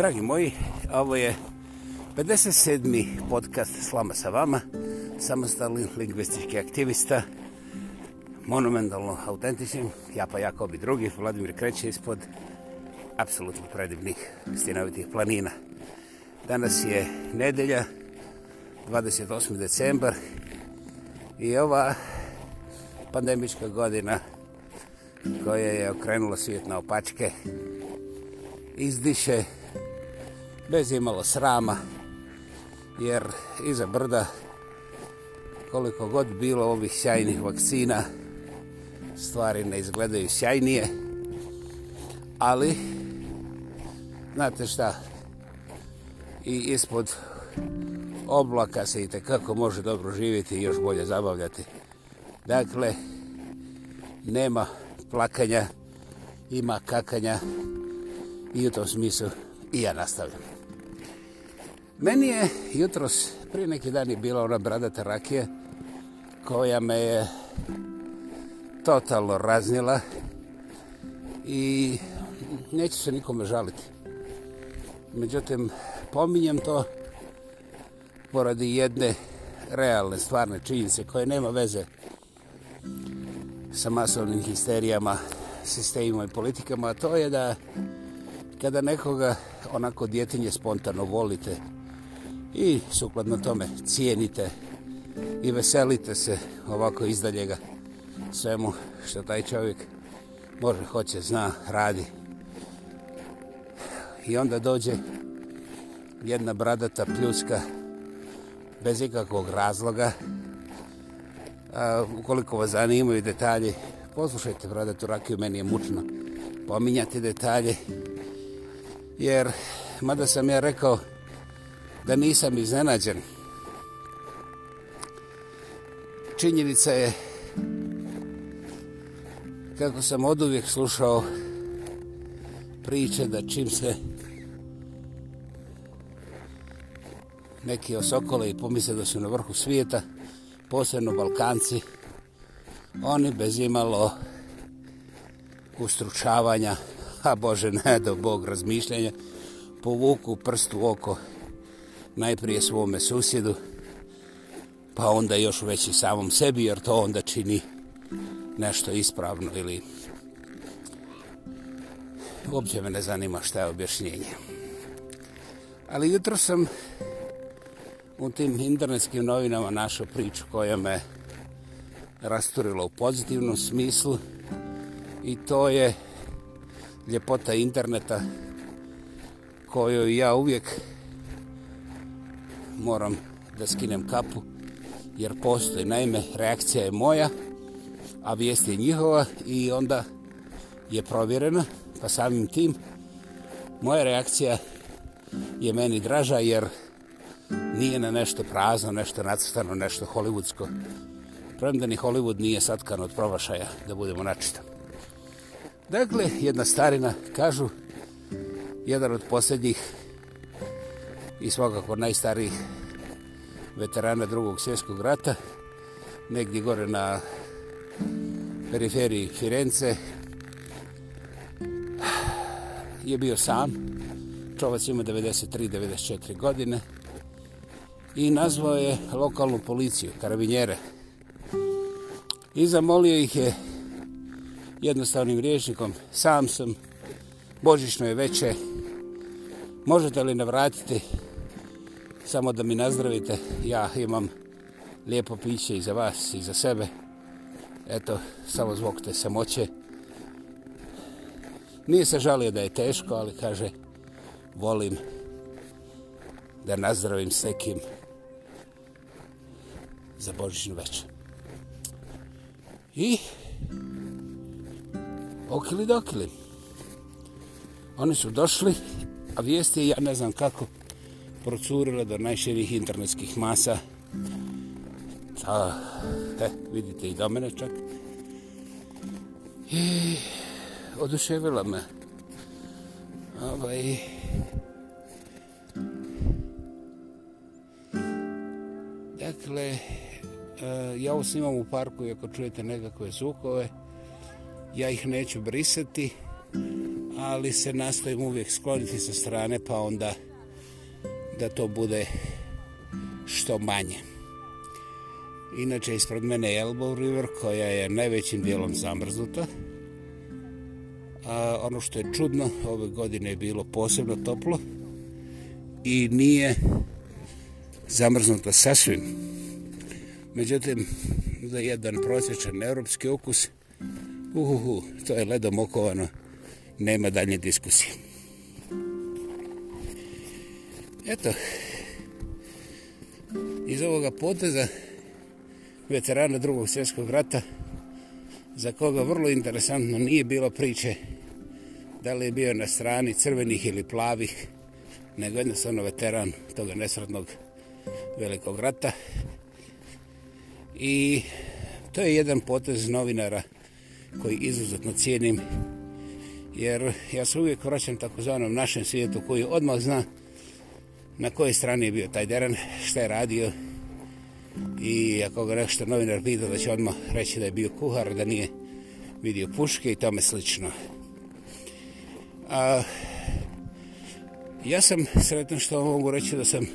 Dragi moji, ovo je 57. podcast Slama sa vama, samostalni lingvistički aktivista, monumentalno autentičan, ja pa jako obi drugi, Vladimir Kreće ispod apsolutno predivnih stinovitih planina. Danas je nedelja, 28. decembar i ova pandemička godina koja je okrenula svijet na opačke izdiše izdiše bez imalo srama, jer iza brda koliko god bilo ovih sjajnih vakcina, stvari ne izgledaju sjajnije, ali znate šta, i ispod oblaka se i tekako može dobro živjeti i još bolje zabavljati. Dakle, nema plakanja, ima kakanja i u tom smislu i ja nastavljam. Meni je jutros, prije neki dan je bila ona bradata rakije koja me je totalno raznila i neću se nikome žaliti. Međutim, pominjem to poradi jedne realne, stvarne činjice koje nema veze sa masovnim histerijama, sistemima i politikama, a to je da kada nekoga onako djetinje spontano volite, i sukladno tome cijenite i veselite se ovako izdaljega svemu što taj čovjek može, hoće, zna, radi. I onda dođe jedna bradata pljuska bez ikakvog razloga. A, ukoliko vas zanimaju detalje, poslušajte bradatu rakiju, meni je mučno pominjati detalje. Jer, mada sam ja rekao da nisam iznenađen. Činjenica je kako sam od uvijek slušao priče da čim se neki osokole i pomisle da su na vrhu svijeta, posebno Balkanci, oni bez imalo ustručavanja, a Bože ne do Bog razmišljanja, povuku prst u oko najprije svome susjedu, pa onda još već i samom sebi, jer to onda čini nešto ispravno ili uopće me ne zanima šta je objašnjenje. Ali jutro sam u tim internetskim novinama našao priču koja me rasturila u pozitivnom smislu i to je ljepota interneta koju ja uvijek moram da skinem kapu, jer postoji. Naime, reakcija je moja, a vijest je njihova i onda je provjerena, pa samim tim moja reakcija je meni draža, jer nije na nešto prazno, nešto nacrtano, nešto hollywoodsko. Prvim da ni Hollywood nije satkan od probašaja, da budemo načitam. Dakle, jedna starina, kažu, jedan od posljednjih i svakako najstarijih veterana drugog svjetskog rata, negdje gore na periferiji Firenze, je bio sam. Čovac ima 93-94 godine i nazvao je lokalnu policiju, karabinjere. I zamolio ih je jednostavnim rječnikom, sam sam, božišno je veče, možete li navratiti samo da mi nazdravite. Ja imam lijepo piće i za vas i za sebe. Eto, samo zvuk te samoće. Nije se žalio da je teško, ali kaže, volim da nazdravim s nekim za božičnu večer. I okili dokili. Oni su došli, a vijest je, ja ne znam kako, procurila do najširih internetskih masa. Ta, he, vidite i do mene čak. I oduševila me. Ovaj... Dakle, e, ja ovo snimam u parku i ako čujete nekakve zvukove, ja ih neću brisati, ali se nastavim uvijek skloniti sa strane, pa onda da to bude što manje. Inače, ispred mene je Elbow River, koja je najvećim dijelom zamrznuta. A ono što je čudno, ove godine je bilo posebno toplo i nije zamrznuta sasvim. Međutim, za jedan prosječan europski okus, uhuhu, to je ledom okovano, nema dalje diskusije. Eto, iz ovoga poteza veterana drugog svjetskog rata, za koga vrlo interesantno nije bilo priče da li je bio na strani crvenih ili plavih, nego jednostavno veteran toga nesretnog velikog rata. I to je jedan potez novinara koji izuzetno cijenim, jer ja se uvijek vraćam takozvanom našem svijetu koji odmah zna na kojoj strani je bio taj Deran, šta je radio i ako ga nešto novinar pita da će odmah reći da je bio kuhar, da nije vidio puške i tome slično. A, ja sam sretan što vam mogu reći da sam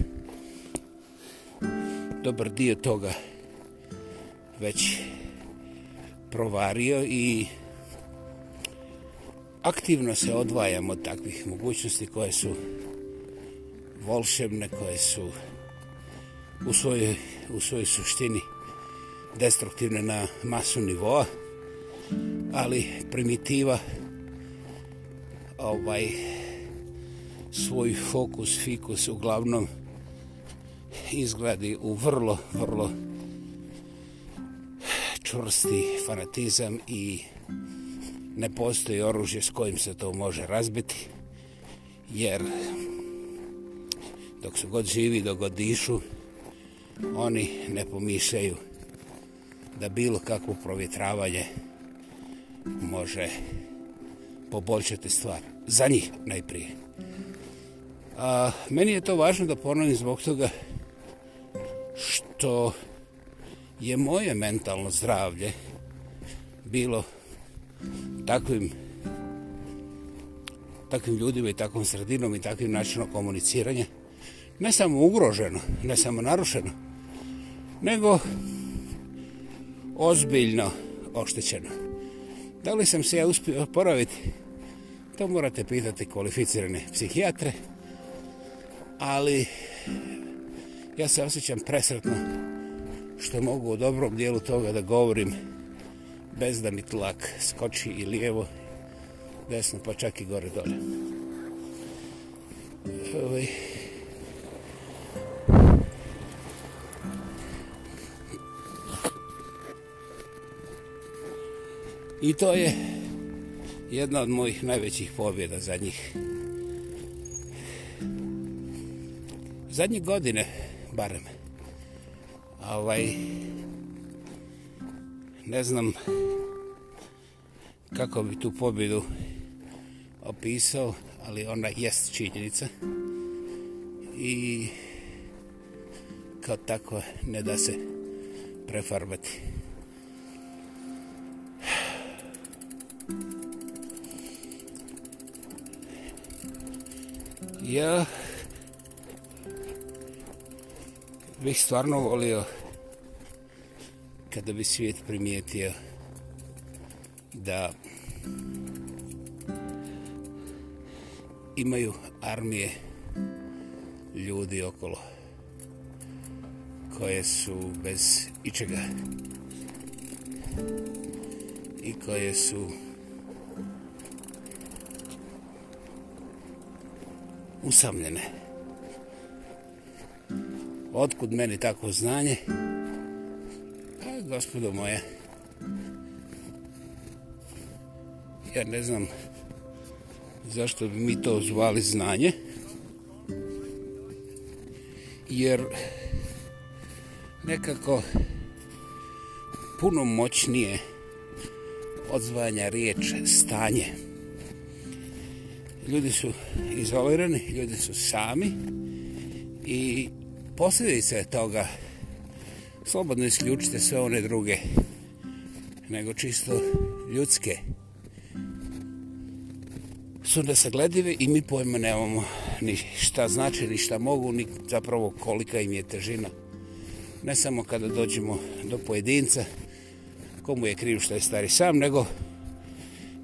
dobar dio toga već provario i aktivno se odvajam od takvih mogućnosti koje su volševne koje su u svojoj, u svojoj suštini destruktivne na masu nivoa, ali primitiva ovaj svoj fokus, fikus uglavnom izgledi u vrlo, vrlo čvrsti fanatizam i ne postoji oružje s kojim se to može razbiti jer dok su god živi, dok god dišu, oni ne pomišljaju da bilo kakvo provjetravanje može poboljšati stvar. Za njih najprije. A, meni je to važno da ponovim zbog toga što je moje mentalno zdravlje bilo takvim takvim ljudima i takvom sredinom i takvim načinom komuniciranja ne samo ugroženo, ne samo narušeno, nego ozbiljno oštećeno. Da li sam se ja uspio oporaviti, to morate pitati kvalificirane psihijatre, ali ja se osjećam presretno što mogu u dobrom dijelu toga da govorim bez da mi tlak skoči i lijevo, desno, pa čak i gore dole. Ovo ovaj, je... I to je jedna od mojih najvećih pobjeda za njih. Zadnje godine, barem, ovaj, ne znam kako bi tu pobjedu opisao, ali ona jest činjenica. I kao tako ne da se prefarbati. Ja bih stvarno volio kada bi svijet primijetio da imaju armije ljudi okolo koje su bez ičega i koje su usamljene. Otkud meni tako znanje? Pa, gospodo moje, ja ne znam zašto bi mi to zvali znanje, jer nekako puno moćnije odzvanja riječ stanje. Stanje ljudi su izolirani, ljudi su sami i posljedice toga slobodno isključite sve one druge nego čisto ljudske su nesagledive i mi pojma nemamo ni šta znači, ni šta mogu, ni zapravo kolika im je težina. Ne samo kada dođemo do pojedinca, komu je kriv što je stari sam, nego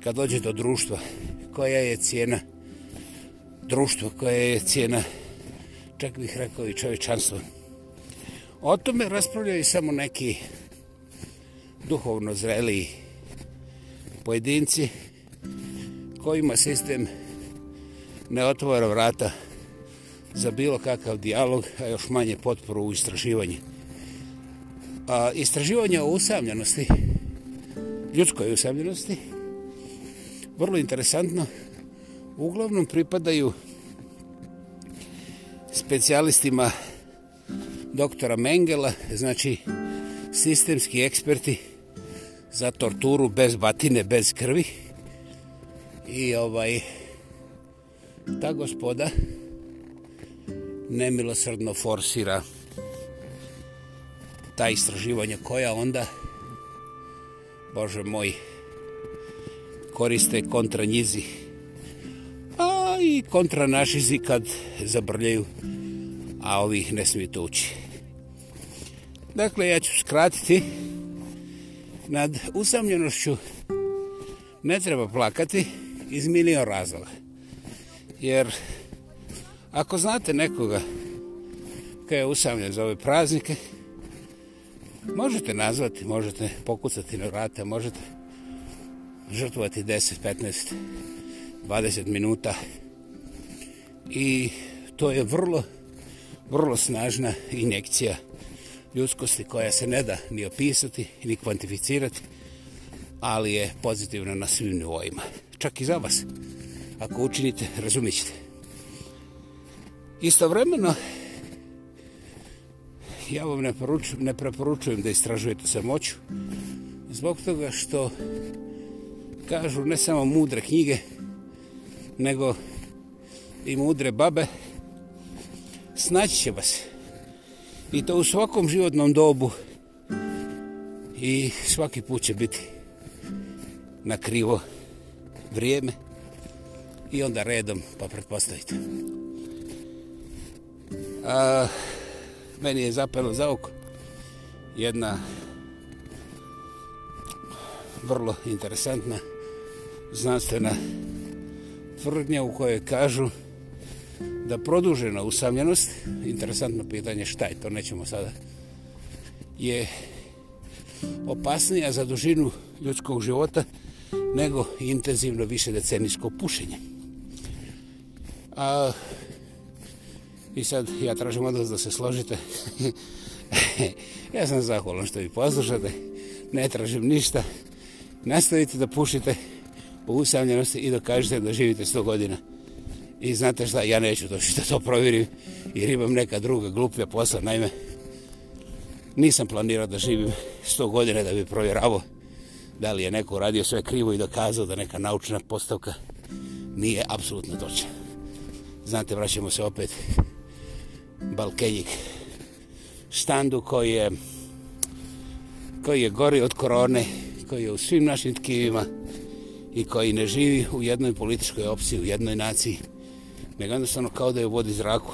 kad dođe do društva, koja je cijena društvo koje je cijena čak bih rekao i čovječanstvo. O tome raspravljaju samo neki duhovno zreli pojedinci kojima sistem ne otvara vrata za bilo kakav dijalog, a još manje potporu u istraživanje. A istraživanje o usamljenosti, ljudskoj usamljenosti, vrlo interesantno, uglavnom pripadaju specijalistima doktora Mengela, znači sistemski eksperti za torturu bez batine, bez krvi. I ovaj ta gospoda nemilosrdno forsira ta istraživanja koja onda Bože moj koriste kontra njizih i kontra našizi kad zabrljaju, a ovih ne smije to ući. Dakle, ja ću skratiti. Nad usamljenošću ne treba plakati iz milijon razloga. Jer ako znate nekoga kaj je usamljen za ove praznike, možete nazvati, možete pokucati na vrata, možete žrtvovati 10, 15, 20 minuta i to je vrlo, vrlo snažna injekcija ljudskosti koja se ne da ni opisati ni kvantificirati, ali je pozitivna na svim nivoima. Čak i za vas. Ako učinite, razumit ćete. Istovremeno, ja vam ne, poruču, ne preporučujem da istražujete samoću, zbog toga što kažu ne samo mudre knjige, nego i mudre babe, snaći će vas. I to u svakom životnom dobu i svaki put će biti na krivo vrijeme i onda redom pa pretpostavite. A, meni je zapelo za oko jedna vrlo interesantna znanstvena tvrdnja u kojoj kažu da produžena usamljenost, interesantno pitanje šta je, to nećemo sada, je opasnija za dužinu ljudskog života nego intenzivno više decenijsko pušenje. A, I sad ja tražim od vas da se složite. ja sam zahvalan što vi poslušate. Ne tražim ništa. Nastavite da pušite u usamljenosti i dokažete da živite 100 godina. I znate šta, ja neću doći da to provjerim, jer imam neka druga gluplja posla. Naime, nisam planirao da živim 100 godine da bi provjeravao da li je neko uradio sve krivo i dokazao da neka naučna postavka nije apsolutno točna. Znate, vraćamo se opet Balkenjik štandu koji je koji je gori od korone, koji je u svim našim tkivima i koji ne živi u jednoj političkoj opciji, u jednoj naciji, nego jednostavno kao da je u vodi zraku.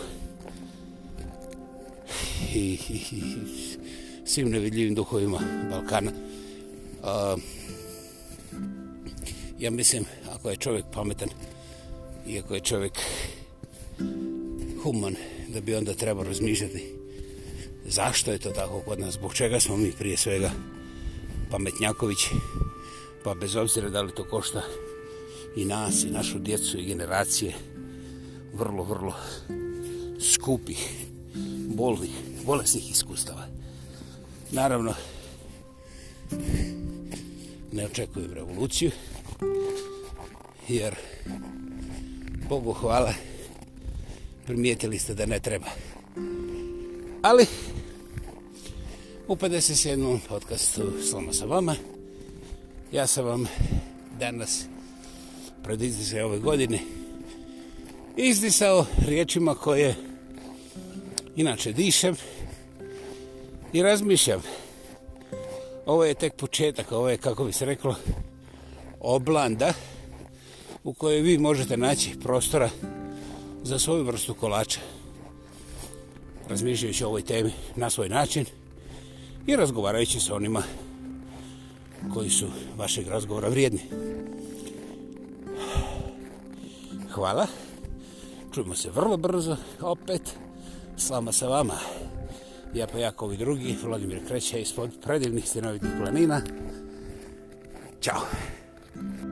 I, i, i svim nevidljivim duhovima Balkana. A, ja mislim, ako je čovjek pametan, i ako je čovjek human, da bi onda treba razmišljati zašto je to tako kod nas, zbog čega smo mi prije svega pametnjaković, pa bez obzira da li to košta i nas, i našu djecu, i generacije, vrlo, vrlo skupih, bolnih, bolesnih iskustava. Naravno, ne očekujem revoluciju, jer, Bogu hvala, primijetili ste da ne treba. Ali, u 57. podcastu Sloma sa vama, ja sam vam danas predizdize ove godine, izdisao riječima koje inače dišem i razmišljam. Ovo je tek početak, ovo je, kako bi se reklo, oblanda u kojoj vi možete naći prostora za svoju vrstu kolača. Razmišljajući o ovoj temi na svoj način i razgovarajući sa onima koji su vašeg razgovora vrijedni. Hvala. Hvala čujemo se vrlo brzo opet. Slama sa vama. Ja pa jako ovi drugi, Vladimir Kreća ispod predivnih stenovitih planina. Ćao!